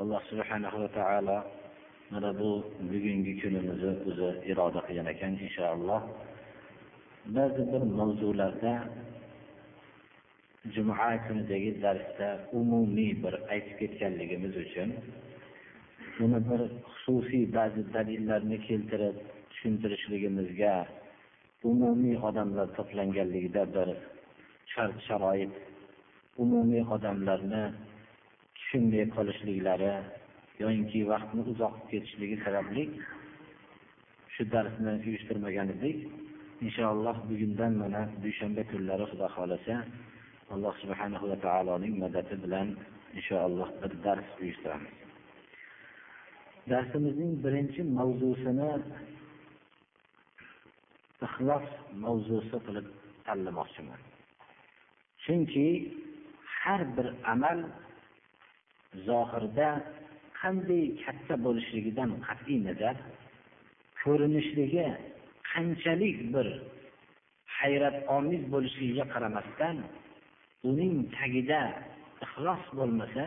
Alloh subhanahu va taolo mana bu bugungi kunimizni o'zi iroda qilgan ekan inshaalloh. Ba'zi bir mavzularda juma kunidagi darsda umumiy bir aytib ketganligimiz uchun buni bir xususiy ba'zi dalillarni keltirib tushuntirishligimizga umumiy odamlar to'planganligida bir shart sharoit umumiy odamlarni tushunmay qolishliklari yoinki vaqtni uzoq ketishligi sababli shu darsni uyushtirmagan edik inshaalloh bugundan mana dushanba kunlari xudo xohlasa alloh subhanahu va taoloning madadi bilan inshaalloh bir dars uyushtiramiz. Darsimizning birinchi mavzusini ixlos mavzusi qilib tanlamoqchiman. Chunki har bir amal zohirda qanday katta bo'lishligidan qat'iy nazar ko'rinishligi qanchalik bir hayratomiz bo'lishligiga qaramasdan uning tagida ixlos bo'lmasa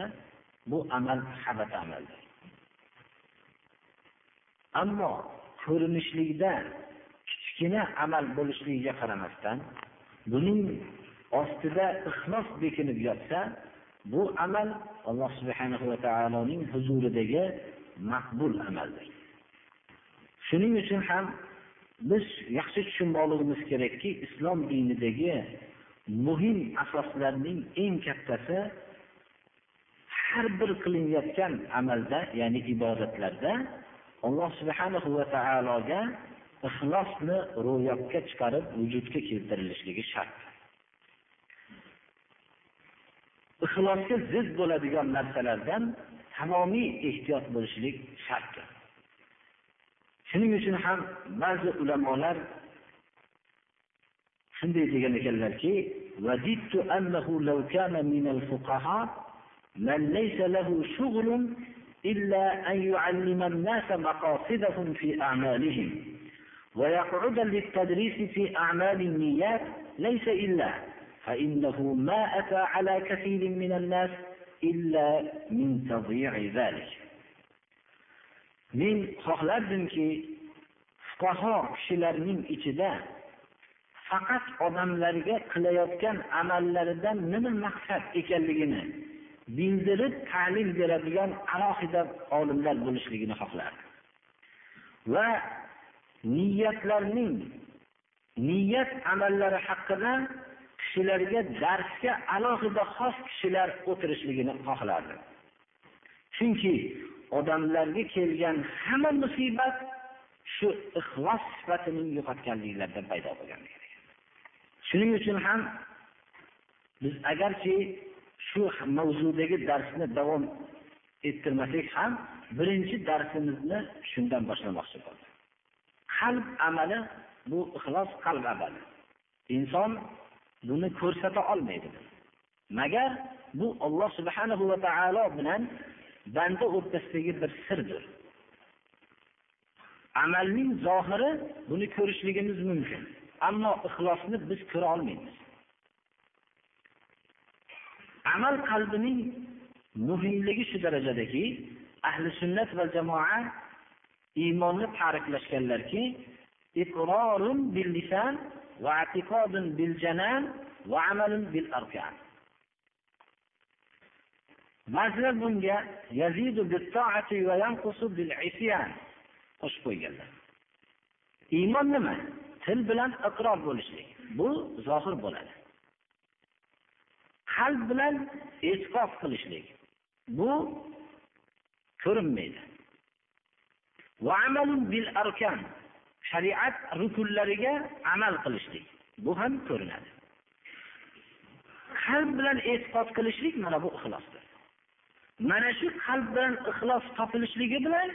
bu amal habat amaldir ammo ko'rinishlikda kichkina amal bo'lishligiga qaramasdan buning ostida ixlos bekinib yotsa bu amal alloh subhanahu va taoloning huzuridagi maqbul amaldir. Shuning uchun ham biz yaxshi tushunib olishimiz kerakki islom dinidagi muhim asoslarning eng kattasi har bir qilinayotgan amalda ya'ni ibodatlarda alloh subhanahu va taologa ixlosni ro'yobga chiqarib vujudga keltirilishligi shart. ixlosga zid bo'ladigan narsalardan tamomiy ehtiyot bo'lishlik shartdir shuning uchun ham ba'zi ulamolar shunday degan ekanlarki وجدت أنه لو كان من الفقهاء من ليس له شغل إلا أن يعلم الناس مقاصدهم في أعمالهم ويقعد للتدريس في أعمال النيات ليس إلا فإنه ما أتى على كثير من الناس إلا من تضييع ذلك men xohlardimki fuqaho kishilarning ichida faqat odamlarga qilayotgan amallaridan nima maqsad ekanligini bildirib ta'lim beradigan alohida olimlar bo'lishligini xohlardi va niyatlarning niyat amallari haqida kishilarga darsga alohida xos kishilar o'tirishligini xohlardi. Chunki odamlarga kelgan hamma musibat shu ixlos sifatining yo'qotganliklaridan paydo bo'lgan shuning uchun ham biz agarchi shu mavzudagi darsni davom ettirmasak ham birinchi darsimizni shundan boshlamoqchi bo'ldik qalb amali bu ixlos qalb amali. Inson buni ko'rsata olmaydi. Magar bu olloh subhanahu va taolo bilan banda o'rtasidagi bir sirdir. Amalning zohiri buni ko'rishligimiz mumkin ammo ixlosni biz ko'ra olmaymiz. Amal qalbining muhimligi shu darajadaki ahli sunnat va jamoa iymonni ta'riflashganlarki iqrorun bil lisan va i'tiqodun bil janan va amalun bil arkan. Ba'zilar bunga yazidu bit ta'ati va yanqusu bil isyan qo'shib qo'yganlar. Iymon nima? Til bilan iqror bo'lishlik. Bu zohir bo'ladi. Qalb bilan e'tiqod qilishlik. Bu ko'rinmaydi. Bil arkan. Shariat rukunlariga amal qilishlik. Bu ham ko'rinadi. Qalb bilan e'tiqod qilishlik mana bu ixlosdir. Mana shu qalbdan ixlos topilishligi bilan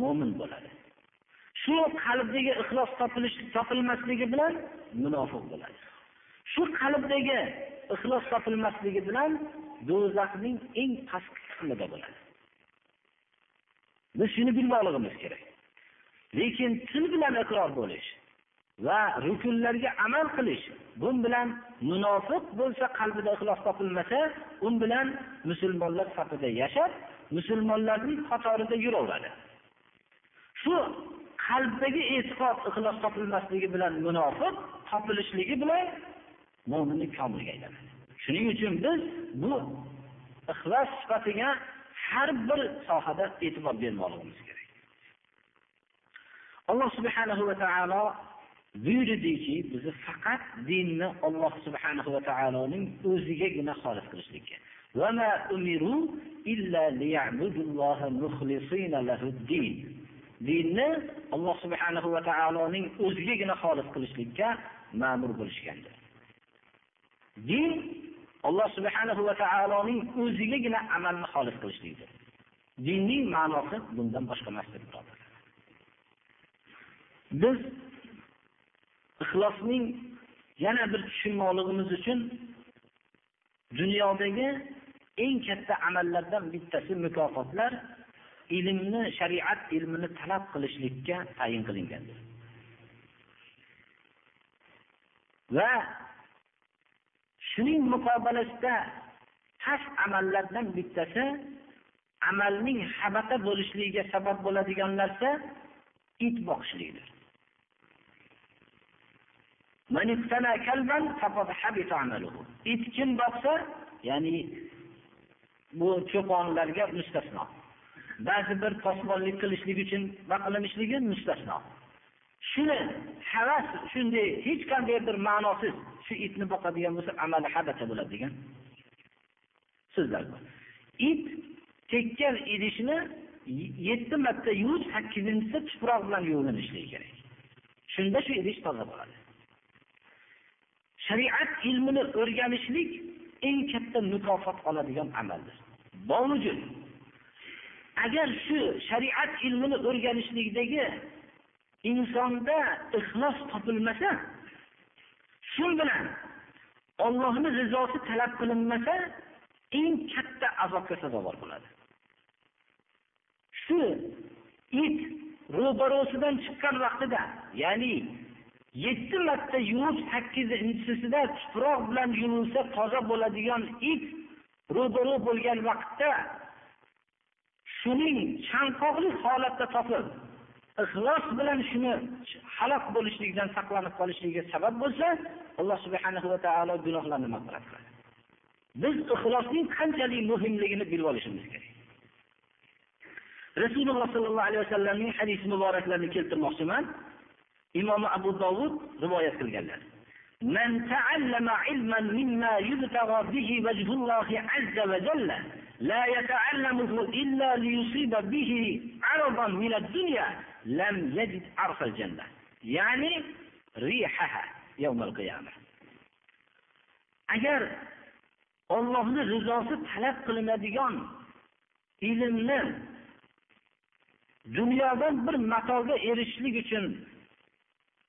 mo'min bo'ladi. Shu qalbdagi ixlos topilish topilmasligi bilan munofiq bo'ladi. Shu qalbdagi ixlos topilmasligi bilan do'zaxning eng pastki qismida bo'ladi. Biz shuni bilmoqligimiz kerak. Lekin til bilan iqror bo'lish va rukunlarga amal qilish bu bilan munofiq bo'lsa qalbida ixlos topilmasa u bilan musulmonlar safida yashab musulmonlarning qatorida yuraveradi. Shu qalbdagi e'tiqod ixlos topilmasligi bilan munofiq topilishligi bilan mo'minni komilga aylanadi. Shuning uchun biz bu ixlos sifatiga har bir sohada e'tibor bermoqligimiz kerak. Alloh subhanahu va taolo buyurdiki bizni faqat dinni olloh subhanahu va taoloning o'zigagina xolis qilishlikka. Dinni Alloh subhanahu va taoloning o'zigagina xolis qilishlikka ma'mur bo'lishgandir. Din Alloh subhanahu va taoloning o'zigagina amalni xolis qilishlikdir. Dinning ma'nosi bundan boshqa emasdir, birodar Biz ixlosning yana bir tushunmoqligimiz uchun dunyodagi eng katta amallardan bittasi mukofotlar ilmni shariat ilmini talab qilishlikka tayin qilingandir va shuning muqobilasida past amallardan bittasi amalning habata bo'lishligiga sabab bo'ladigan narsa it boqishlikdir it kim boqsa ya'ni bu cho'ponlarga mustasno. Ba'zi bir posbonlik qilishlik uchun baqilinishligi mustasno. Shuni havas shunday hech qanday bir ma'nosiz shu itni boqadigan bo'lsa amali habata bo'ladi degan so'zlar bor. It tekkan idishni yetti marta yuvish sakkizinchisida tuproq bilan yuvinishligi kerak. Shunda shu idish toza bo'ladi. Shariat ilmini o'rganishlik eng katta mukofot oladigan amaldir. Bovujud agar shu shariat ilmini o'rganishlikdagi insonda ixlos topilmasa shu bilan ollohni rizosi talab qilinmasa eng katta azobga sazovor bo'ladi. Shu it ro'barosidan chiqqan vaqtida ya'ni yetti marta yuvib sakkizinchisida tuproq bilan yuvilsa toza bo'ladigan it ro'baru bo'lgan vaqtda shuning chanqoqlik holatda topib ixlos bilan shuni halok bo'lishlikdan saqlanib qolishligiga sabab bo'lsa alloh subhanahu va taolo gunohlarni mag'firat qiladi. Biz ixlosning qanchalik muhimligini bilib olishimiz kerak. Rasululloh sollallohu alayhi vasallamning hadis muboraklarini keltirmoqchiman. imom abu dovud rivoyat qilganlar من تعلم علما مما يبتغى به وجه الله عز وجل لا يتعلمه إلا ليصيب به عرضا من الدنيا لم يجد عرف الجنة يعني ريحها يوم القيامة agar ollohni rizosi talab qilinadigan ilmni dunyodan bir matoga erishishlik uchun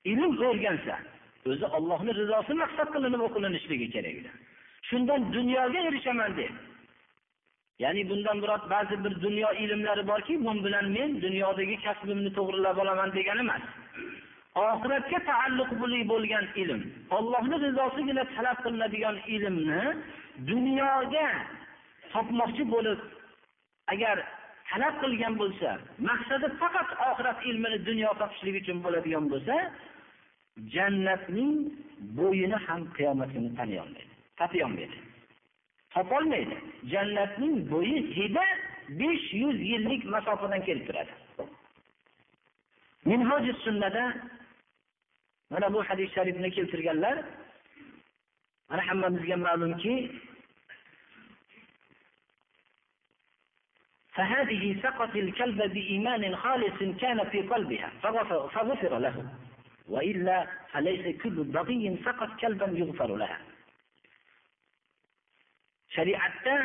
ilm o'rgansa o'zi ollohni rizosi maqsad qilinib o'qilinishligi kerak edi shundan dunyoga erishaman deb. Ya'ni bundan murod ba'zi bir dunyo ilmlari borki bu bilan men dunyodagi kasbimni to'g'rilab olaman degani emas. Oxiratga taalluqli bo'lgan ilm ollohni rizosigina talab qilinadigan ilmni dunyoga topmoqchi bo'lib agar talab qilgan bo'lsa maqsadi faqat oxirat ilmini dunyo topishlik uchun bo'ladigan bo'lsa jannatning bo'yini ham qiyomat kuni taniy olmaydi tatiy olmaydi topolmaydi jannatning bo'yi hidi besh yuz yillik masofadan kelib turadi minhoji sunnada mana bu hadis sharifni keltirganlar mana hammamizga ma'lumki فهذه سقط الكلب بإيمان خالص كان في قلبها فغفر, فغفر له وإلا فليس كل بغي سقط كلبا يغفر لها shariatda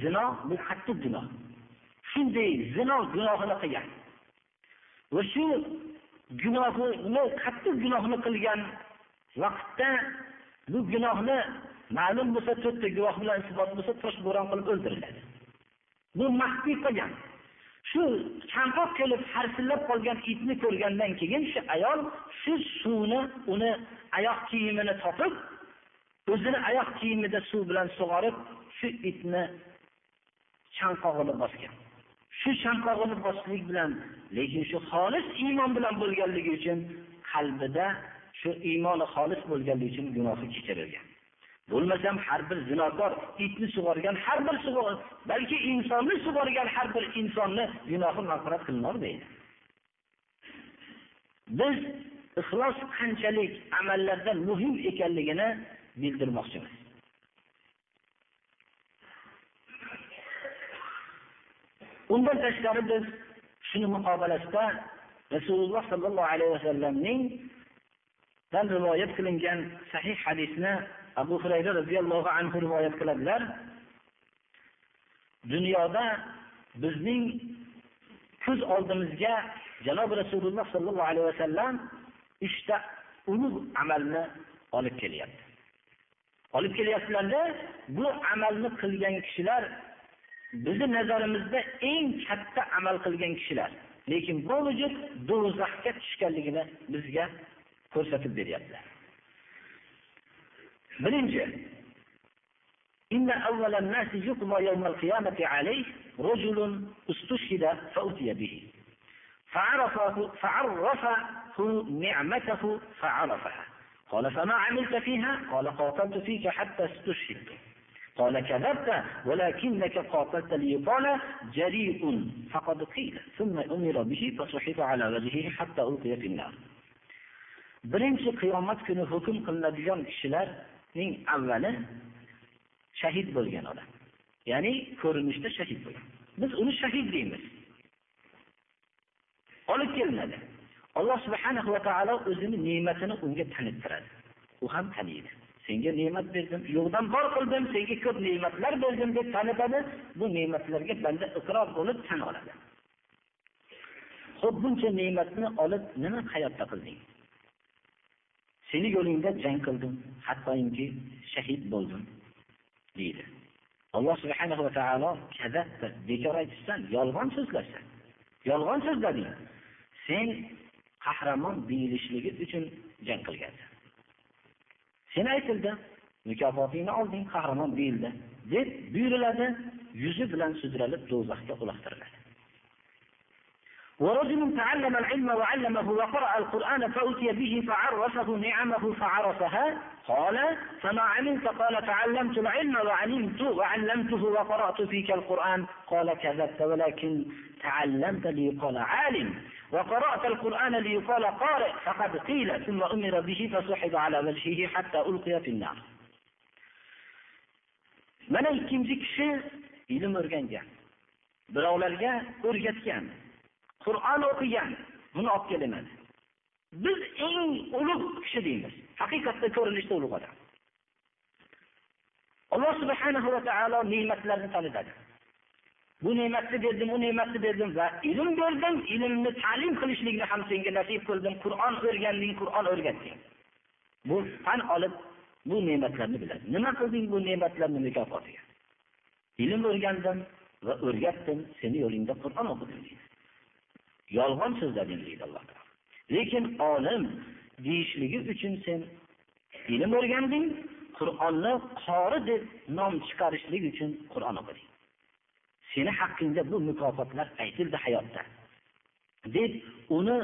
zino bu qattiq gunoh shunday zino gunohini qilgan va shu gunohini qattiq gunohni qilgan vaqtda bu gunohni ma'lum bo'lsa to'rtta guvoh bilan isbot bo'lsa toshbo'ron qilib o'ldiriladi bu maxfiy qilgan shu chanqoq kelib harsillab qolgan itni ko'rgandan keyin shu ayol shu suvni uni oyoq kiyimini topib o'zini oyoq kiyimida suv bilan sug'orib shu itni chanqog'ini bosgan. Shu chanqog'ini bosishlik bilan lekin shu xolis iymon bilan bo'lganligi uchun qalbida shu iymoni xolis bo'lganligi uchun gunohi kechirilgan bo'lmasam har bir zinokor itni sug'organ har bir balki insonni sug'organ har bir insonni gunohi mag'firat qilinolmaydi biz ixlos qanchalik amallarda muhim ekanligini bildirmoqchimiz. Undan tashqari biz shuni muqobalasida rasululloh sollallohu alayhi vasallamning rivoyat qilingan sahih hadisni abu hurayra roziyallohu anhu rivoyat qiladilar dunyoda bizning ko'z oldimizga janobi rasululloh sollallohu alayhi vasallam uchta ulug' amalni olib kelyapti. Olib kelyaptilarda bu amalni qilgan kishilar bizni nazarimizda eng katta amal qilgan kishilar lekin bu do'zaxga tushganligini bizga ko'rsatib beryaptilar. به فعرفه فعرفه نعمته فعرفها قال فما عملت فيها قال قاتلت فيك حتى استشهدت قال كذبت ولكنك قاتلت ليقال جريء فقد قيل ثم أمر به فصحف على وجهه حتى ألقي في النار birinchi qiyomat kuni hukm qilinadigan ning avvali shahid bo'lgan odam. Ya'ni ko'rinishda shahid bo'lgan. Biz uni shahid deymiz. Olib kelinadi. Alloh subhanahu va taolo o'zini ne'matini unga tanittiradi. U ham taniydi. Senga ne'mat berdim yo'qdan bor qildim senga ko'p ne'matlar berdim deb tanitadi. Bu ne'matlarga banda iqror bo'lib tan oladi. Ho'p buncha ne'matni olib nima hayotda qilding? Seni yo'lingda jang qildim hattoki shahid bo'ldim deydi. Alloh subhanahu va taolo kazabda bekor aytishsan yolg'on so'zlarsan yolg'on so'zlading. Sen qahramon deyilishligi uchun jang qilgansan. Sen aytildi mukofotingni olding qahramon deyildi deb buyuriladi yuzi bilan sudralib do'zaxga uloqtiriladi. ورجل تعلم العلم وعلمه وقرأ القرآن فأتي به فعرفه نعمه فعرفها قال فما علمت؟ قال تعلمت العلم وعلمت وعلمته وقرأت فيك القرآن. قال كذبت ولكن تعلمت ليقال عالم وقرأت القرآن ليقال قارئ فقد قيل ثم أمر به فسحب على وجهه حتى ألقي في النار. mana ikkinchi kishi ilm o'rgangan birovlarga o'rgatgan qur'on o'qigan buni olib kelaman. Biz eng ulug' kishi deymiz. Haqiqatda ko'rinishda ulug' odam. Alloh subhanahu va taolo ne'matlarni tanitadi. Bu ne'matni berdim u ne'matni berdim va ilm berdim ilmni ta'lim qilishlikni ham senga nasib qildim. Qur'on o'rganding qur'on o'rgatding bu fan olib bu ne'matlarni biladi. Nima qilding bu ne'matlarni mukofotiga? Ilm o'rgandim va o'rgatdim seni yo'lingda qur'on o'qidim deydi. Yolg'on so'zlading deydi alloh taolo. Lekin olim deyishligi uchun sen ilm o'rganding qur'onni qori deb nom chiqarishlik uchun qur'on o'qiding. Seni haqqingda bu mukofotlar aytildi hayotda. Deb uni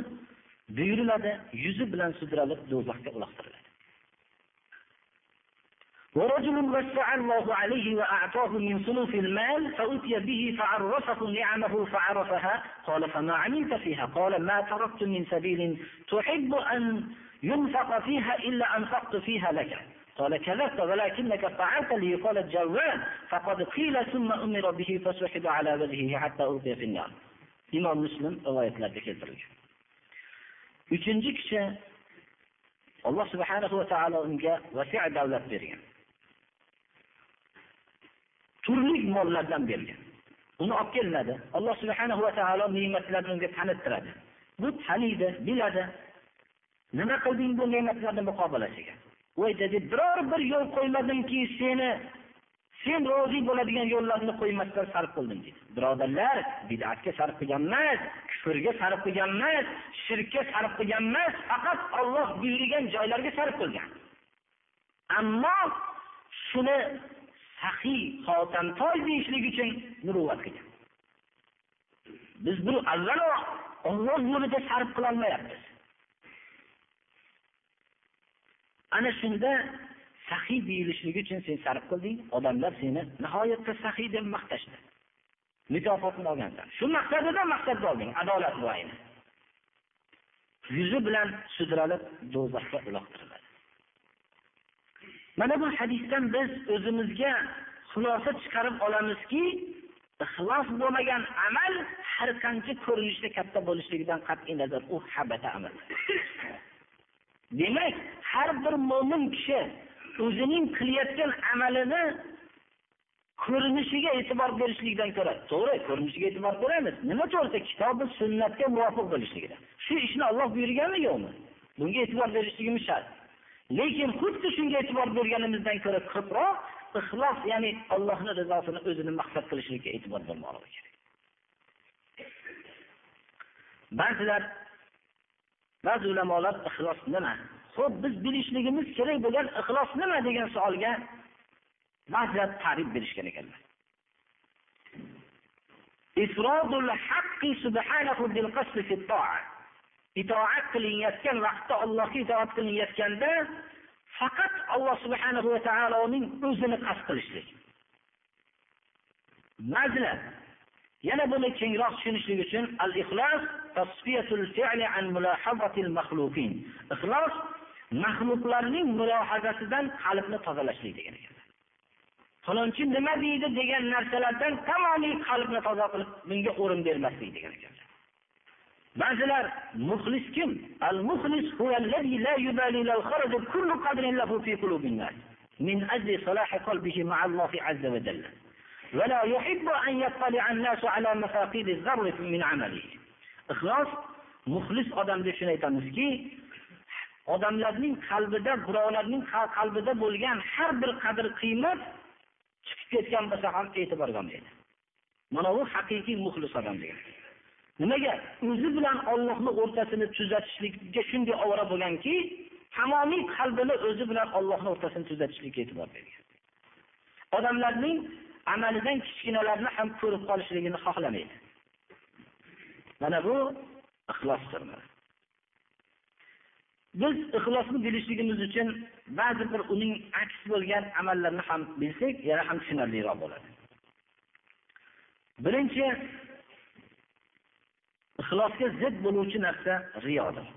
buyuriladi yuzi bilan sudralib do'zaxga uloqtiriladi ورجل وسع الله عليه وأعطاه من صنوف المال فأتي به فعرفه نعمه فعرفها قال فما عملت فيها؟ قال ما تركت من سبيل تحب أن ينفق فيها إلا أنفقت فيها لك. قال كذبت ولكنك فعلت لي قال الجواد فقد قيل ثم أمر به فسحب على وجهه حتى ألقي في النار. imom muslim rivoyatlarida keltirilgan uchinchi kishi alloh subhanahu va taolo unga vasi davlat bergan turli mollardan bergan uni olib kelinadi. Alloh subhanahu va taolo ne'matlarni unga tanittiradi bu taniydi biladi. Nima qilding bu ne'matlarni muqobalasiga voy dedi biror bir yo'l qo'ymadimki seni sen rozi bo'ladigan yo'llarni qo'ymasdan sarf qildim deydi birodarlar bidatga sarf qilgan emas kufrga sarf qilgan emas shirkka sarf qilgan emas faqat olloh buyurgan joylarga sarf qilgan. Ammo shuni saxiy xotamtoy deyishlik uchun muruvvat qilgan. Biz buni avvalo olloh yo'lida sarf qilolmayapmiz. Ana shunda saxiy deyilishligi uchun sen sarf qilding odamlar seni nihoyatda saxiy deb maqtashdi. Mukofotni olgansan. Shu maqsadida maqsadni olding adolat bu ayni yuzi bilan sudralib do'zaxga uloqtiriladi mana bu hadisdan biz o'zimizga xulosa chiqarib olamizki ixlos bo'lmagan amal har qancha ko'rinishda katta bo'lishligidan qat'iy nazar. U habata amal. Demak har bir mo'min kishi o'zining qilayotgan amalini ko'rinishiga e'tibor berishlikdan ko'ra to'g'ri ko'rinishiga e'tibor beramiz. Nima to'g'risida kitobi sunnatga muvofiq bo'lishligidan shu ishni olloh buyurganmi yo'qmi bunga e'tibor berishligimiz shart. Lekin xuddi shunga e'tibor berganimizdan ko'ra ko'proq ixlos ya'ni allohni rizosini o'zini maqsad qilishlikka e'tibor bermoqligi kerak. Ba'zilar ba'zi ulamolar ixlos nima? Ho'p biz bilishligimiz kerak bo'lgan ixlos nima degan savolga ba'zilar ta'rif berishgan ekanlar. Itoat qilinayotgan vaqtda allohga itoat qilinayotganda faqat alloh subhanahu va taoloning o'zini qasd qilishlik. Mazla. Yana buni kengroq tushunishlik uchun al ixlos ixlos maxluqlarning mulohazasidan qalbni tozalashlik degan ekan falonchi nima deydi degan narsalardan tamomiy qalbni toza qilib bunga o'rin bermaslik degan ekanlar ba'zilar muxlis kim? Al muxlis huvallazi la yubali la al-kharaj kullu qadrin lahu fi qulubin nas. Min ajli salahi qalbihi ma'a Allah azza wa jalla. Va la yuhibbu an yattali'a an nas ala mafaqid az-zarr min amalihi ixlos muxlis odamga shuni aytamizki odamlarning qalbida birovlarning qalbida bo'lgan har bir qadr qiymat chiqib ketgan bo'lsa ham e'tiborga olmaydi. Mana bu haqiqiy muxlis odam degani. Nimaga? O'zi bilan ollohni o'rtasini tuzatishlikka shunday ovora bo'lganki tamomiy qalbini o'zi bilan ollohni o'rtasini tuzatishlikka e'tibor bergan. Odamlarning amalidan kichkinalarni ham ko'rib qolishligini xohlamaydi. Mana bu ixlosdir biz ixlosni bilishligimiz uchun ba'zi bir uning aks bo'lgan amallarni ham bilsak yana ham tushunarliroq bo'ladi. Birinchi ixlosga zid bo'luvchi narsa riyodir.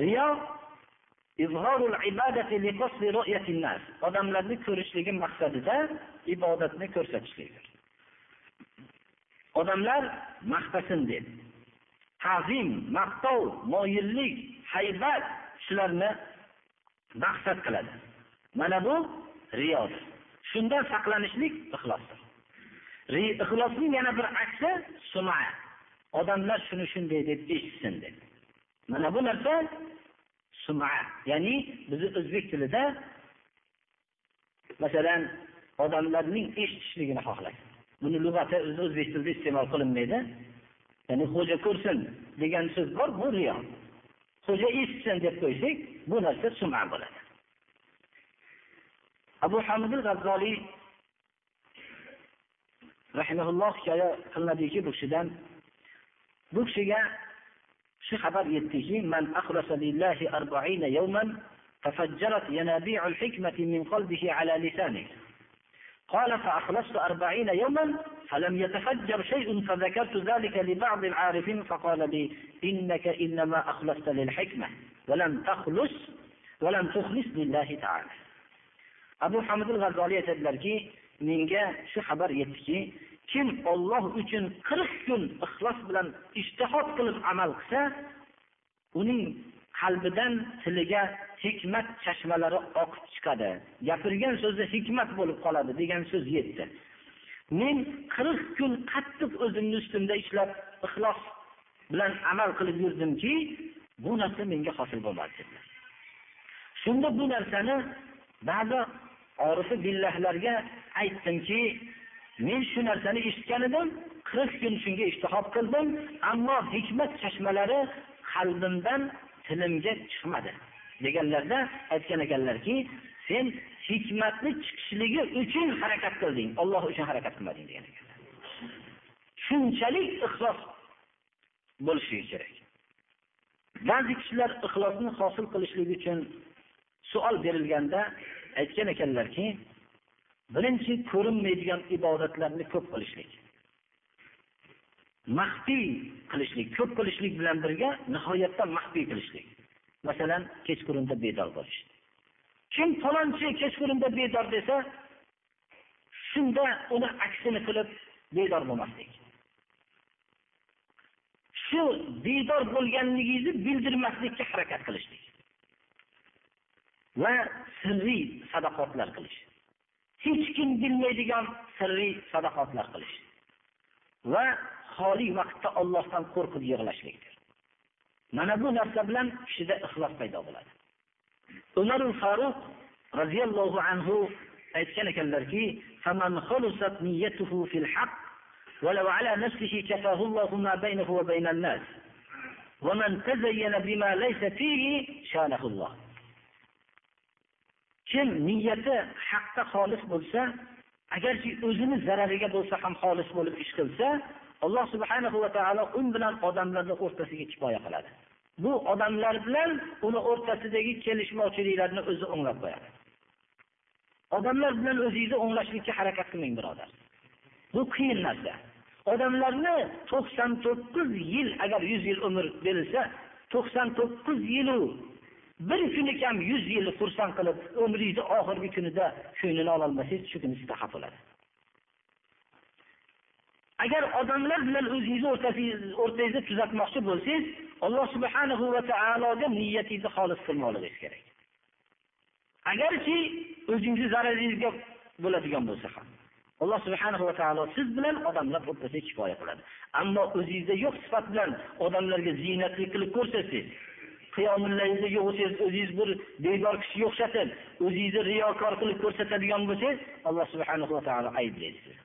Riyo odamlarni ko'rishligi maqsadida ibodatni ko'rsatishlikdir. Odamlar maqtasin deb ta'zim maqtov moyillik haybat shularni maqsad qiladi. Mana bu riyodir. Shundan saqlanishlik ixlosdir. Ixlosning yana bir aksi suma. Odamlar shuni shunday deb eshitsin dedi. Mana bu narsa suma ya'ni bizni o'zbek tilida masalan odamlarning eshitishligini xohlaydi buni lug'ati o'zbek tilida iste'mol qilinmaydi. Ya'ni xo'ja ko'rsin degan so'z bor bu riyo. Xo'ja eshitsin deb qo'ysak bu narsa suma bo'ladi. Abu hamid g'azzoliy rahimaulloh hikoya qilinadiki bu kishidan bu kishiga shu xabar yetdiki man lillahi arba'ina yawman تفجرت ينابيع الحكمة من قلبه على لسانه. قال فأخلصت أربعين يوما فلم يتفجر شيء فذكرت ذلك لبعض العارفين فقال لي إنك إنما أخلصت للحكمة ولم تخلص ولم تخلص لله تعالى. abu hamidul g'azzoliy aytadilarki menga shu xabar yetdiki kim olloh uchun qirq kun ixlos bilan ishtihod qilib amal qilsa uning qalbidan tiliga hikmat chashmalari oqib chiqadi. Gapirgan so'zi hikmat bo'lib qoladi degan so'z yetdi. Men qirq kun qattiq o'zimni ustimda ishlab ixlos bilan amal qilib yurdimki bu narsa menga hosil bo'lmadi dedilar shunda bu narsani ba'zi orifi billahlarga aytdimki men shu narsani eshitgan edim qirq kun shunga ishtihob qildim ammo hikmat chashmalari qalbimdan tilimga chiqmadi. Deganlarda aytgan ekanlarki sen hikmatni chiqishligi uchun harakat qilding olloh uchun harakat qilmading degan ekanlar. Shunchalik ixlos bo'lishligi kerak. Ba'zi kishilar ixlosni hosil qilishlik uchun savol berilganda aytgan ekanlarki birinchi ko'rinmaydigan ibodatlarni ko'p qilishlik. Maxfiy qilishlik ko'p qilishlik bilan birga nihoyatda maxfiy qilishlik. Masalan kechqurunda bedor bo'lish. Kim falonchi kechqurunda bedor desa shunda uni aksini qilib bedor bo'lmaslik. Shu bedor bo'lganligingizni bildirmaslikka harakat qilishlik. Va sirriy sadaqotlar qilish. hech kim bilmaydigan sirriy sadaqotlar qilish va xoli vaqtda ollohdan qo'rqib yig'lashlikdir mana bu narsa bilan kishida ixlos paydo bo'ladi umar faruq roziyallohu anhu aytgan ekanlarki ولو على نفسه كفاه الله ما بينه وبين الناس ومن تزين بما ليس فيه شانه الله kim niyati haqda xolis bo'lsa agarki o'zini zarariga bo'lsa ham xolis bo'lib ish qilsa alloh subhanahu va taolo un bilan odamlarni o'rtasiga kifoya qiladi. Bu odamlar bilan uni o'rtasidagi kelishmovchiliklarni o'zi o'nglab qo'yadi. Odamlar bilan o'zingizni o'nglashlikka harakat qiling birodar. Bu qiyin narsa. Odamlarni to'qson to'qqiz yil agar yuz yil umr berilsa to'qson to'qqiz yilu bir kuni kam yuz yilni xursand qilib umringizni oxirgi kunida ko'nglini ololmasangiz shu kuni sizda xafa bo'ladi. Agar odamlar bilan o'zingizni o'rtangizda tuzatmoqchi bo'lsangiz alloh subhanahu va taologa niyatingizni xolis qilmoqligingiz kerak. Agarki o'zingizni zararingizga bo'ladigan bo'lsa ham alloh subhanahu va taolo siz bilan odamlar o'rtasida kifoya qiladi. Ammo o'zingizda yo'q sifat bilan odamlarga ziynatli qilib ko'rsatsangiz qiyomillayda o'zingiz bir bedor kishiga o'xshatib o'zingizni riyokor qilib ko'rsatadigan bo'lsangiz alloh subhanahu va taolo ayblaydi sizni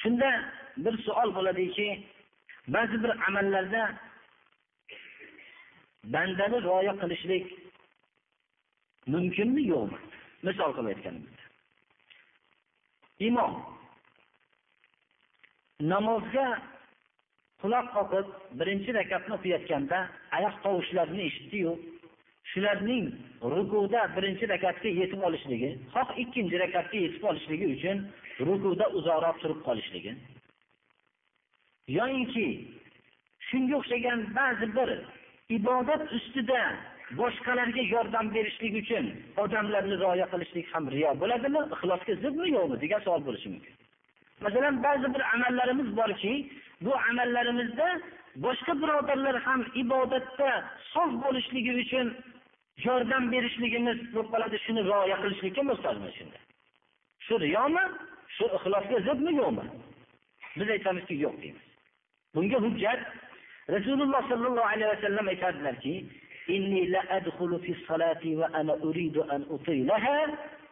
shunda bir savol bo'ladiki ba'zi bir amallarda bandani rioya qilishlik mumkinmi yo'qmi? Misol qilib aytganimizda imom namozga quloq qoqib birinchi rakatni o'qiyotganda oyoq tovushlarini eshitdiyu shularning rukuda birinchi rakatga yetib olishligi xoh ikkinchi rakatga yetib olishligi uchun rukuda uzoqroq turib qolishligi. Yoyinki shunga o'xshagan ba'zi bir ibodat ustida boshqalarga yordam berishlik uchun odamlarni rioya qilishlik ham riyo bo'ladimi ixlosga zidmi yo'qmi degan savol bo'lishi mumkin. Masalan ba'zi bir amallarimiz borki bu amallarimizda boshqa birodarlar ham ibodatda sof bo'lishligi uchun yordam berishligimiz bo'lib qoladi. Shuni rioya qilishlikka muhtojmiz shunda. Shu riyomi shu ixlosga zidmi yo'qmi? Biz aytamizki yo'q deymiz. Bunga hujjat rasululloh sollallohu alayhi vasallam aytadilarki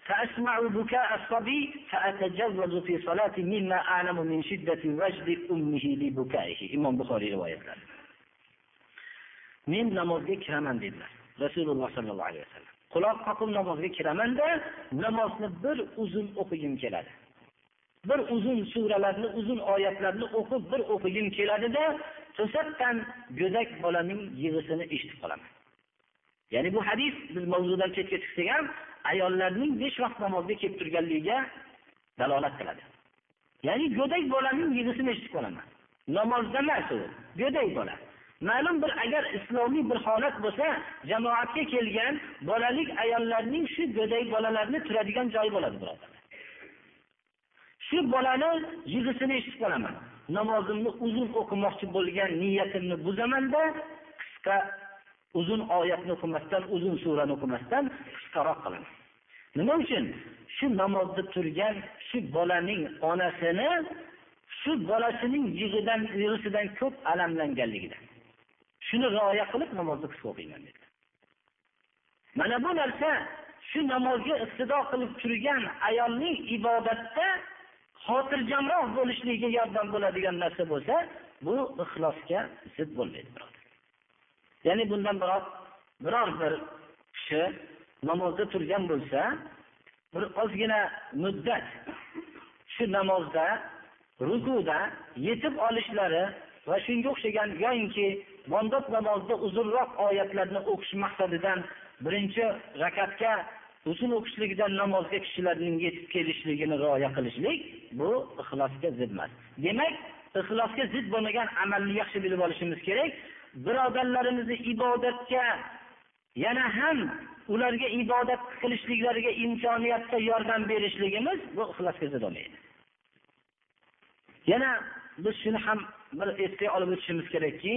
إني لأدخل في الصلاة وأنا أريد أن أطيلها فأسمع بكاء الصبي فأتجوز في صلاتي مما أعلم من شدة وجد أمه لبكائه إمام بخاري رواية men namozga kiraman dedilar rasululloh sollallohu alayhi vasallam quloq qoqib namozga kiramanda namozni bir uzun o'qigim keladi bir uzun suralarni uzun oyatlarni o'qib bir o'qigim keladida to'satdan go'dak bolaning yig'isini eshitib qolaman ya'ni bu hadis biz mavzudan chetga chiqsak ham ayollarning besh vaqt namozga kelib turganligiga dalolat qiladi. Ya'ni go'dak bolaning yig'isini eshitib qolaman. Namozda emas u go'dak bola. Ma'lum bir agar islomiy bir holat bo'lsa jamoatga kelgan bolalik ayollarning shu go'dak bolalarni turadigan joyi bo'ladi birodarlar. Shu bolani yig'isini eshitib qolaman. Namozimni uzun o'qimoqchi bo'lgan niyatimni buzamanda qisqa uzun oyatni o'qimasdan uzun surani o'qimasdan qisqaroq qilaman. Nima uchun? Shu namozda turgan shu bolaning onasini shu bolasining yig'idan yig'isidan ko'p alamlanganligidan shuni rioya qilib namozni qisqa o'qiyman dedi. Mana bu narsa shu namozga iqtido qilib turgan ayolning ibodatda xotirjamroq bo'lishligiga yordam bo'ladigan narsa bo'lsa bu ixlosga zid bo'lmaydi ya'ni bundan biroq biror bir kishi namozda turgan bo'lsa bir ozgina muddat shu namozda rukuda yetib olishlari va shunga o'xshagan yoyinki bomdod namozida uzunroq oyatlarni o'qish maqsadidan birinchi rakatga uzun o'qishligidan namozga kishilarning yetib kelishligini rioya qilishlik bu ixlosga zid emas. Demak ixlosga zid bo'lmagan amalni yaxshi bilib olishimiz kerak. Birodarlarimizni ibodatga yana ham ularga ibodat qilishliklariga imkoniyatda yordam berishligimiz bu ixlosga zid bo'lmaydi. Yana biz shuni ham bir esga olib o'tishimiz kerakki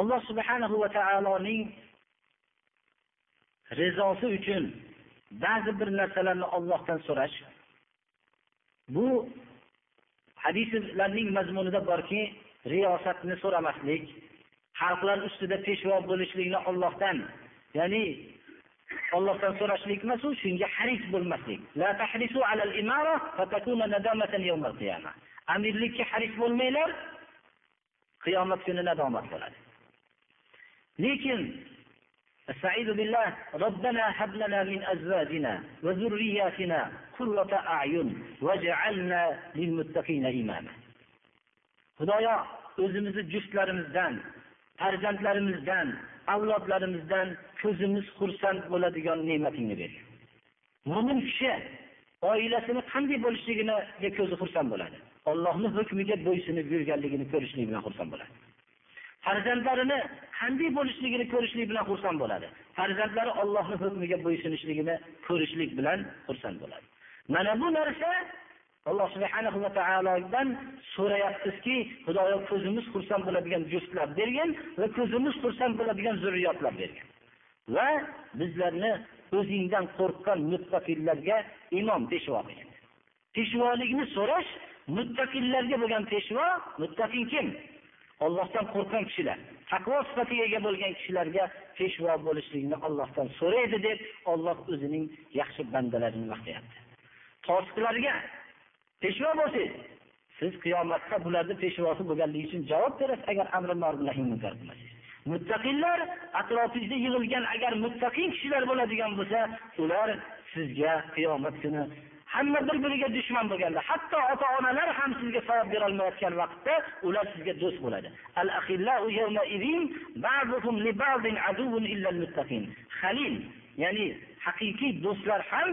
alloh subhanahu va taoloning rizosi uchun ba'zi bir narsalarni ollohdan so'rash. Bu hadislarning mazmunida borki riyosatni so'ramaslik xalqlar ustida peshvo bo'lishlikni ollohdan ya'ni ollohdan so'rashlik emas u shunga haris bo'lmaslik amirlikka haris bo'lmanglar qiyomat kuni nadomat bo'ladi lekin استعيذ بالله ربنا هب لنا من ازواجنا وذرياتنا قرة اعين واجعلنا للمتقين اماما xudoyo o'zimizni juftlarimizdan farzandlarimizdan avlodlarimizdan ko'zimiz xursand bo'ladigan ne'matingni ber. Mo'min kishi oilasini qanday bo'lishligiga ko'zi xursand bo'ladi. Ollohni hukmiga bo'ysunib yurganligini ko'rishlik bilan xursand bo'ladi. Farzandlarini qanday bo'lishligini ko'rishlik bilan xursand bo'ladi. Farzandlari ollohni hukmiga bo'ysunishligini ko'rishlik bilan xursand bo'ladi. Mana bu narsa alloh subhanahu va taolodan so'rayapmizki xudoyo ko'zimiz xursand bo'ladigan juftlar bergin va ko'zimiz xursand bo'ladigan zurriyotlar bergin va bizlarni o'zingdan qo'rqqan muttaqillarga imom peshvo qilgin peshvolikni so'rash muttaqillarga bo'lgan peshvo muttaqin kim? Ollohdan qo'rqqan kishilar. Taqvo sifatiga ega bo'lgan kishilarga peshvo bo'lishlikni ollohdan so'raydi deb olloh o'zining yaxshi bandalarini maqtayapti fosiqlarga peshvo bo'lsangiz siz qiyomatda bularni peshvosi bo'lganligi uchun javob berasiz agar amri ma'ruf munkar qilmasangiz muttaqillar atrofingizda yig'ilgan agar muttaqin kishilar bo'ladigan bo'lsa ular sizga qiyomat kuni hamma bir biriga dushman bo'lganda hatto ota onalar ham sizga savob berolmayotgan vaqtda ular sizga do'st bo'ladi. Halil ya'ni haqiqiy do'stlar ham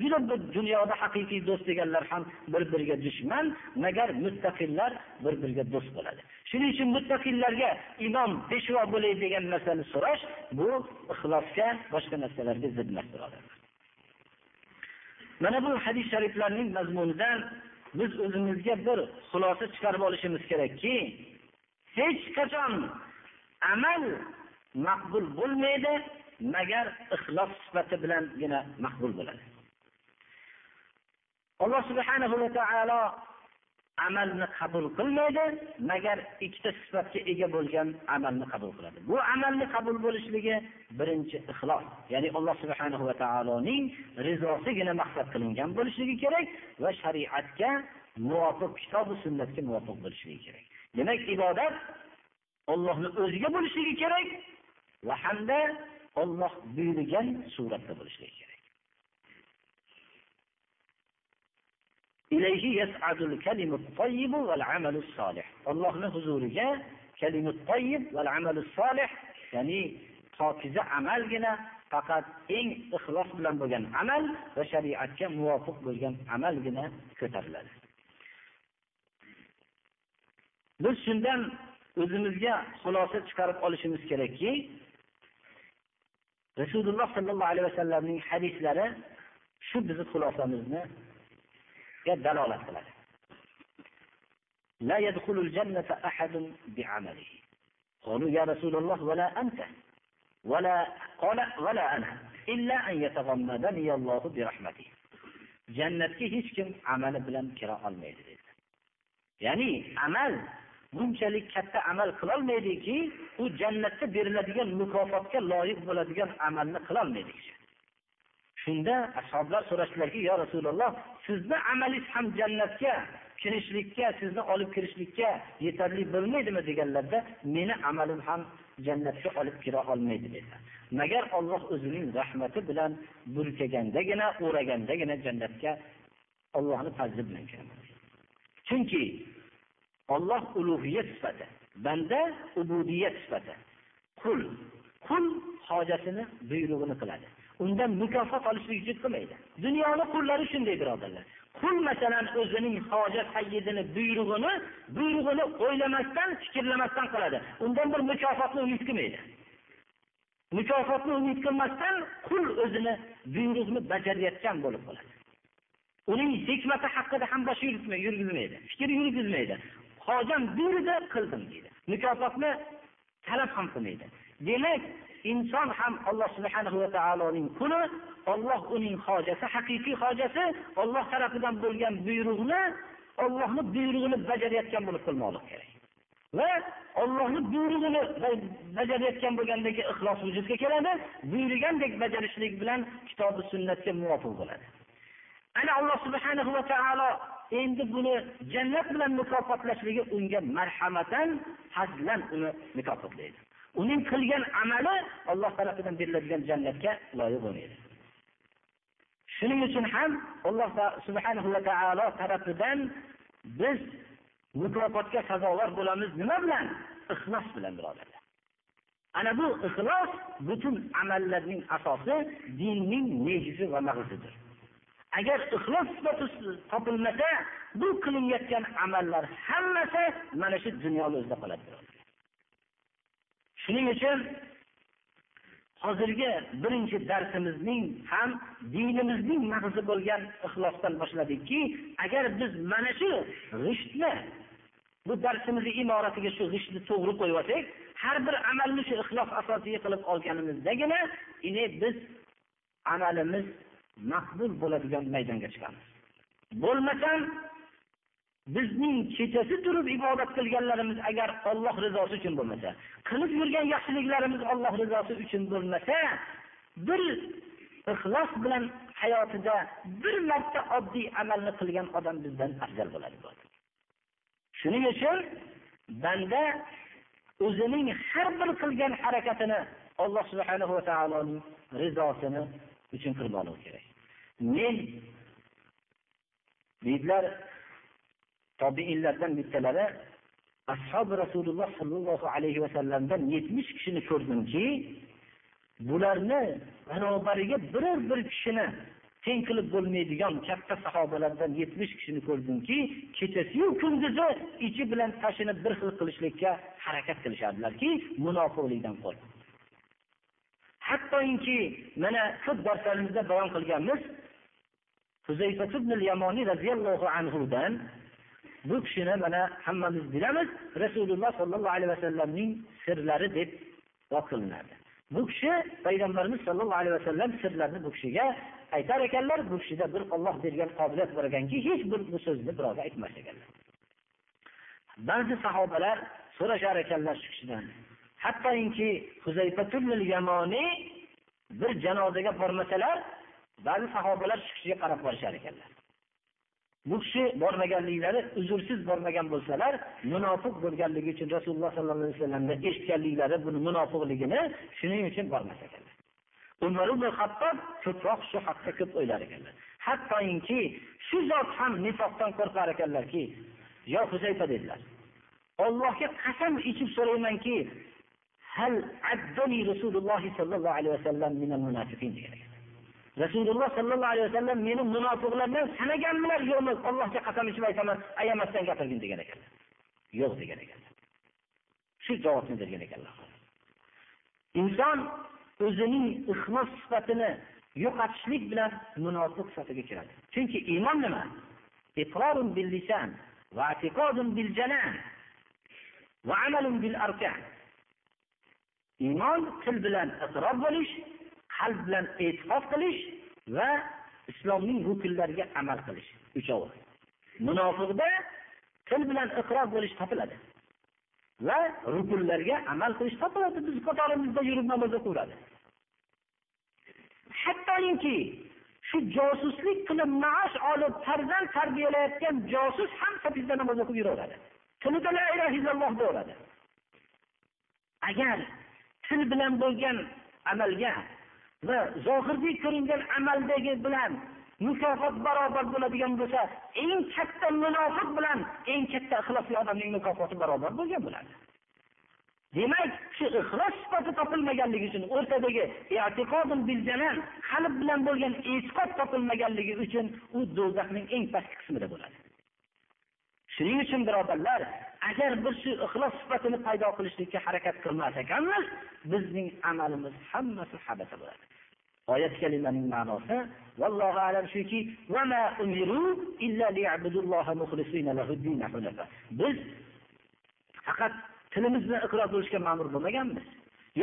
juda bir dunyoda haqiqiy do'st deganlar ham bir biriga dushman magar muttaqillar bir biriga do'st bo'ladi. Shuning uchun muttaqillarga imom peshvo bo'lay degan narsani so'rash bu ixlosga boshqa narsalarga zid emas birodarlar mana bu hadis shariflarning mazmunidan biz o'zimizga bir xulosa chiqarib olishimiz kerakki hech qachon amal maqbul bo'lmaydi magar ixlos sifati bilangina maqbul bo'ladi. Alloh subhanahu va taolo amalni qabul qilmaydi magar ikkita sifatga ega bo'lgan amalni qabul qiladi. Bu amalni qabul bo'lishligi birinchi ixlos ya'ni alloh subhanahu va taoloning rizosigina maqsad qilingan bo'lishligi kerak va shariatga muvofiq kitobi sunnatga muvofiq bo'lishligi kerak. Demak ibodat ollohni o'ziga bo'lishligi kerak va hamda olloh buyurgan suratda bo'lishligi kerak. Ollohni huzuriga kalimut tayyib val amalus solih ya'ni pokiza amalgina faqat eng ixlos bilan bo'lgan amal va shariatga muvofiq bo'lgan amalgina ko'tariladi. Biz shundan o'zimizga xulosa chiqarib olishimiz kerakki rasululloh sollallohu alayhi vasallamning hadislari shu bizni xulosamizni dalolat qiladi لا يدخل الجنة أحد بعمله قالوا يا رسول الله ولا أنت ولا قال ولا أنا إلا أن يتغمدني الله برحمته jannatga hech kim amali bilan kira olmaydi dedi ya'ni amal bunchalik katta amal qilolmaydiki u jannatda beriladigan mukofotga loyiq bo'ladigan amalni qilolmaydi shunda ashoblar so'rashdilarki yo rasululloh sizni amalingiz ham jannatga kirishlikka sizni olib kirishlikka yetarli bo'lmaydimi? deganlarda meni amalim ham jannatga olib kira olmaydi dedilar. Magar olloh o'zining rahmati bilan burkagandagina o'ragandagina jannatga ollohni fazli bilan kiraman chunki olloh ulug'iyat sifati banda ubudiyat sifati. Qul qul hojatini buyrug'ini qiladi. Undan mukofot olishlik uchun qilmaydi. Dunyoni qullari shunday birodarlar. Qul masalan o'zining hojat hayidini buyrug'ini buyrug'ini o'ylamasdan fikrlamasdan qiladi. Undan bir mukofotni umid qilmaydi. Mukofotni umid qilmasdan qul o'zini buyruqni bajarayotgan bo'lib qoladi. Uning hikmati haqida ham bosh yurgizmaydi fikr yurgizmaydi. Hojam buyurdi qildim deydi mukofotni talab ham qilmaydi. Demak inson ham alloh subhanahu va taoloning quli olloh uning hojasi haqiqiy hojasi olloh tarafidan bo'lgan buyruqni ollohni buyrug'ini bajarayotgan bo'lib qilmoqlik kerak. Va ollohni buyrug'ini bajarayotgan bo'lgandagi ixlos vujudga keladi buyurgandek bajarishlik bilan kitobi sunnatga muvofiq bo'ladi. Ana alloh subhanahu va taolo endi buni jannat bilan mukofotlashligi unga marhamatan hazlan uni mukofotlaydi. Uning qilgan amali alloh tarafidan beriladigan jannatga loyiq bo'lmaydi. Shuning uchun ham alloh subhanahu va taolo tarafidan biz mukofotga sazovor bo'lamiz nima bilan? Ixlos bilan birodarlar ana bu ixlos butun amallarning asosi dinning negizi va mag'zidir agar ixlos sifati topilmasa bu qilinayotgan amallar hammasi mana shu dunyoni o'zida qoladi. Shuning uchun hozirgi birinchi darsimizning ham dinimizning mag'zi bo'lgan ixlosdan boshladikki agar biz mana shu g'ishtni bu darsimizni imoratiga shu g'ishtni to'g'ri qo'yib olsak har bir amalni shu ixlos asosiga qilib olganimizdagina biz amalimiz maqbul bo'ladigan maydonga chiqamiz. Bo'lmasam bizning kechasi turib ibodat qilganlarimiz agar olloh rizosi uchun bo'lmasa qilib yurgan yaxshiliklarimiz olloh rizosi uchun bo'lmasa bir ixlos bilan hayotida bir marta oddiy amalni qilgan odam bizdan afzal bo'ladi shuning uchun banda o'zining har bir qilgan harakatini alloh subhanahu va taoloning rizosini uchun qilib olishi kerak. Men deydilar tobiinlardan bittalari ashobi rasululloh sollallohu alayhi vasallamdan yetmish kishini ko'rdimki bularni barobariga biror bir kishini teng qilib bo'lmaydigan katta sahobalardan yetmish kishini ko'rdimki kechasiyu kunduzi ichi bilan tashini bir xil qilishlikka harakat qilishardilarki munofiqlikdan qo'rqib hattoki mana ko'p darslarimizda bayon qilganmiz yamoniy roziyallohu anhudan bu kishini mana hammamiz bilamiz rasululloh sollallohu alayhi vasallamning sirlari deb qilinadi bu kishi payg'ambarimiz sollallohu alayhi vasallam sirlarini bu kishiga aytar ekanlar bu kishida bir olloh bergan qobiliyat bor ekanki hech bir bu so'zni birovga aytmas ekanlar. Ba'zi sahobalar so'rashar ekanlar shu kishidan hattoki yamoniy bir janozaga bormasalar ba'zi sahobalar shu kishiga qarab borishar ekanlar. Bu kishi bormaganliklari uzrsiz bormagan bo'lsalar munofiq bo'lganligi uchun rasululloh sollallohu alayhi vasallamdan eshitganliklari buni munofiqligini shuning uchun bormas ekanlar. Umar ibn hattob ko'proq shu haqda ko'p o'ylar ekanlar. Hattoki shu zot ham nifoqdan qo'rqar ekanlarki yo huzayfa dedilar. Ollohga qasam ichib so'raymanki hel addeni Resulullah sallallahu aleyhi ve sellem minel münafikin diyerek. Resulullah sallallahu aleyhi ve sellem meni munofiqlardan sana keldilar yo'qmi allohga qasam ichib aytaman ayamasdan gapirgin degan ekanlar yo'q degan ekanlar shu javobni bergan ekanlar inson o'zining ixlos sifatini yo'qotishlik bilan munofiq safhiga kiradi chunki iymon nima iqrorun bil lisan ve va bil janan va amalun bil arkan iymon til bilan iqror bo'lish qalb bilan e'tiqod qilish va islomning rukunlariga amal qilish uchovi munofiqda til bilan iqror bo'lish topiladi va rukunlarga amal qilish topiladi. Biz qatorimizda yurib namoz o'qiveradi hattoki shu josuslik qilib maosh olib farzand tarbiyalayotgan josus ham safizda namoz o'qib yuraveradi. Tilida la ilaha illalloh deyaveradi agar til bilan bo'lgan amalga va zohirda ko'ringan amaldagi bilan mukofot barobar bo'ladigan bo'lsa eng katta munofiq bilan eng katta ixlosli odamning mukofoti barobar bo'lgan bo'ladi. Demak shu ixlos sifati topilmaganligi uchun o'rtadagi qalb bilan bo'lgan e'tiqod topilmaganligi uchun u do'zaxning eng pastki qismida bo'ladi. Shuning uchun birodarlar agar biz shu ixlos sifatini paydo qilishlikka harakat qilmas ekanmiz bizning amalimiz hammasi habata bo'ladi. Oyat kalimaning ma'nosi vallohu alam shuki biz faqat tilimiz bilan iqror bo'lishga ma'mur bo'lmaganmiz.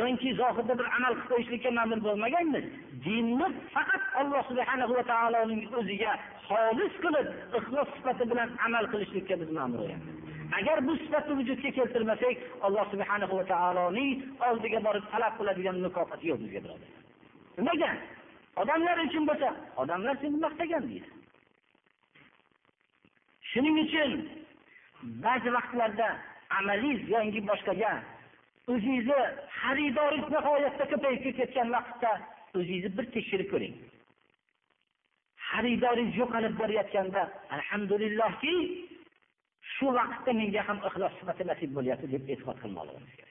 Yoki zohirda bir amal qilib qo'yishlikka ma'mur bo'lmaganmiz. Dinni faqat alloh subhanahu va taoloning o'ziga xolis qilib ixlos sifati bilan amal qilishlikka biz ma'mur bo'lganmiz. Agar bu sifatni vujudga keltirmasak alloh subhanahu va taoloning oldiga borib talab qiladigan mukofoti yo'q bizga birodarlar nimaga? Odamlar uchun bo'lsa odamlar seni maqtagan deydi. Shuning uchun ba'zi vaqtlarda amaliy yangi boshqaga o'zingizni xaridoringiz nihoyatda ko'payib ketayotgan vaqtda o'zingizni bir tekshirib ko'ring. Xaridoringiz yo'qolib borayotganda alhamdulillahki shu vaqtda menga ham ixlos sifati nasib bo'lyapti deb e'tiqod qilmoqligimiz kerak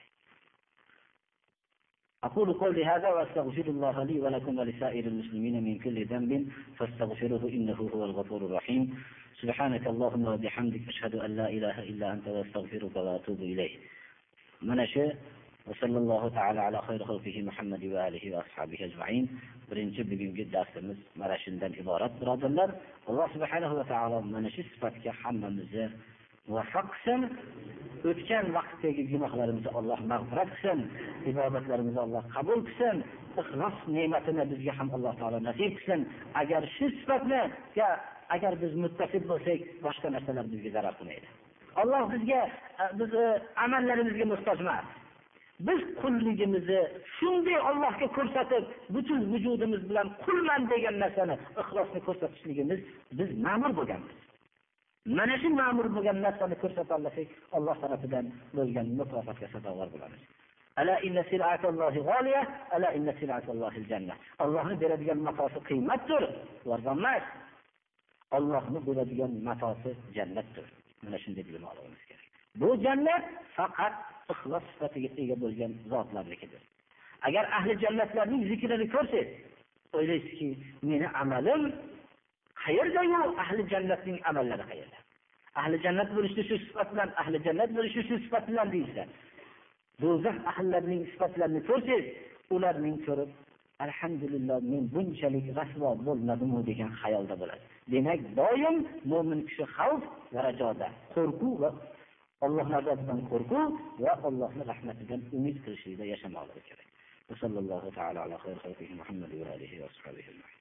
سبحانك اللهم وبحمدك أشهد أن لا إله إلا أنت وأستغفرك وأتوب إليه من أشاء وصلى الله تعالى على خير خلقه محمد وآله وأصحابه أجمعين. برنجب بن جد أستمز مراشندا إبارات برادلر الله سبحانه وتعالى من أشاء صفاتك حمى مزير muvaffaq qilsin. O'tgan vaqtdagi gunohlarimizni alloh mag'firat qilsin. Ibodatlarimizni alloh qabul qilsin. Ixlos ne'matini bizga ham alloh taolo nasib qilsin. Agar shu sifatni agar biz muttasib bo'lsak boshqa narsalar bizga zarar qilmaydi. Alloh bizga e, bizni e, amallarimizga muhtoj emas biz qulligimizni shunday ollohga ko'rsatib butun vujudimiz bilan qulman degan narsani ixlosni ko'rsatishligimiz biz ma'mur bo'lganmiz. Mana shu ma'mur bo'lgan narsani ko'rsata alloh olloh tarafidan bo'lgan mukofotga sazovor bo'lamiz. Ollohni beradigan matosi qiymatdir arzonemas ollohni beradigan matosi jannatdir. Mana shunday bilib olishimiz kerak. Bu jannat faqat ixlos sifatiga ega bo'lgan zotlarnikidir. Agar ahli jannatlarning zikrini ko'rsangiz o'ylaysizki meni amalim qayerdayu ahli jannatning amallari qayerda ahli jannat bo'lishni shu sifat bilan ahli jannat bo'lishni shu sifat bilan deyishsa do'zax ahllarining sifatlarini ko'rsangiz ularning ko'rib alhamdulillah men bunchalik rasvo bo'lmadimu degan xayolda bo'ladi demak doim mo'min kishi xavf va rajoda qo'rquv va alloh nazotidan qo'rquv va allohni rahmatidan umid qilishlikda yashamoqligi kerak وصلى الله تعالى على خير خلقه محمد وآله وأصحابه أجمعين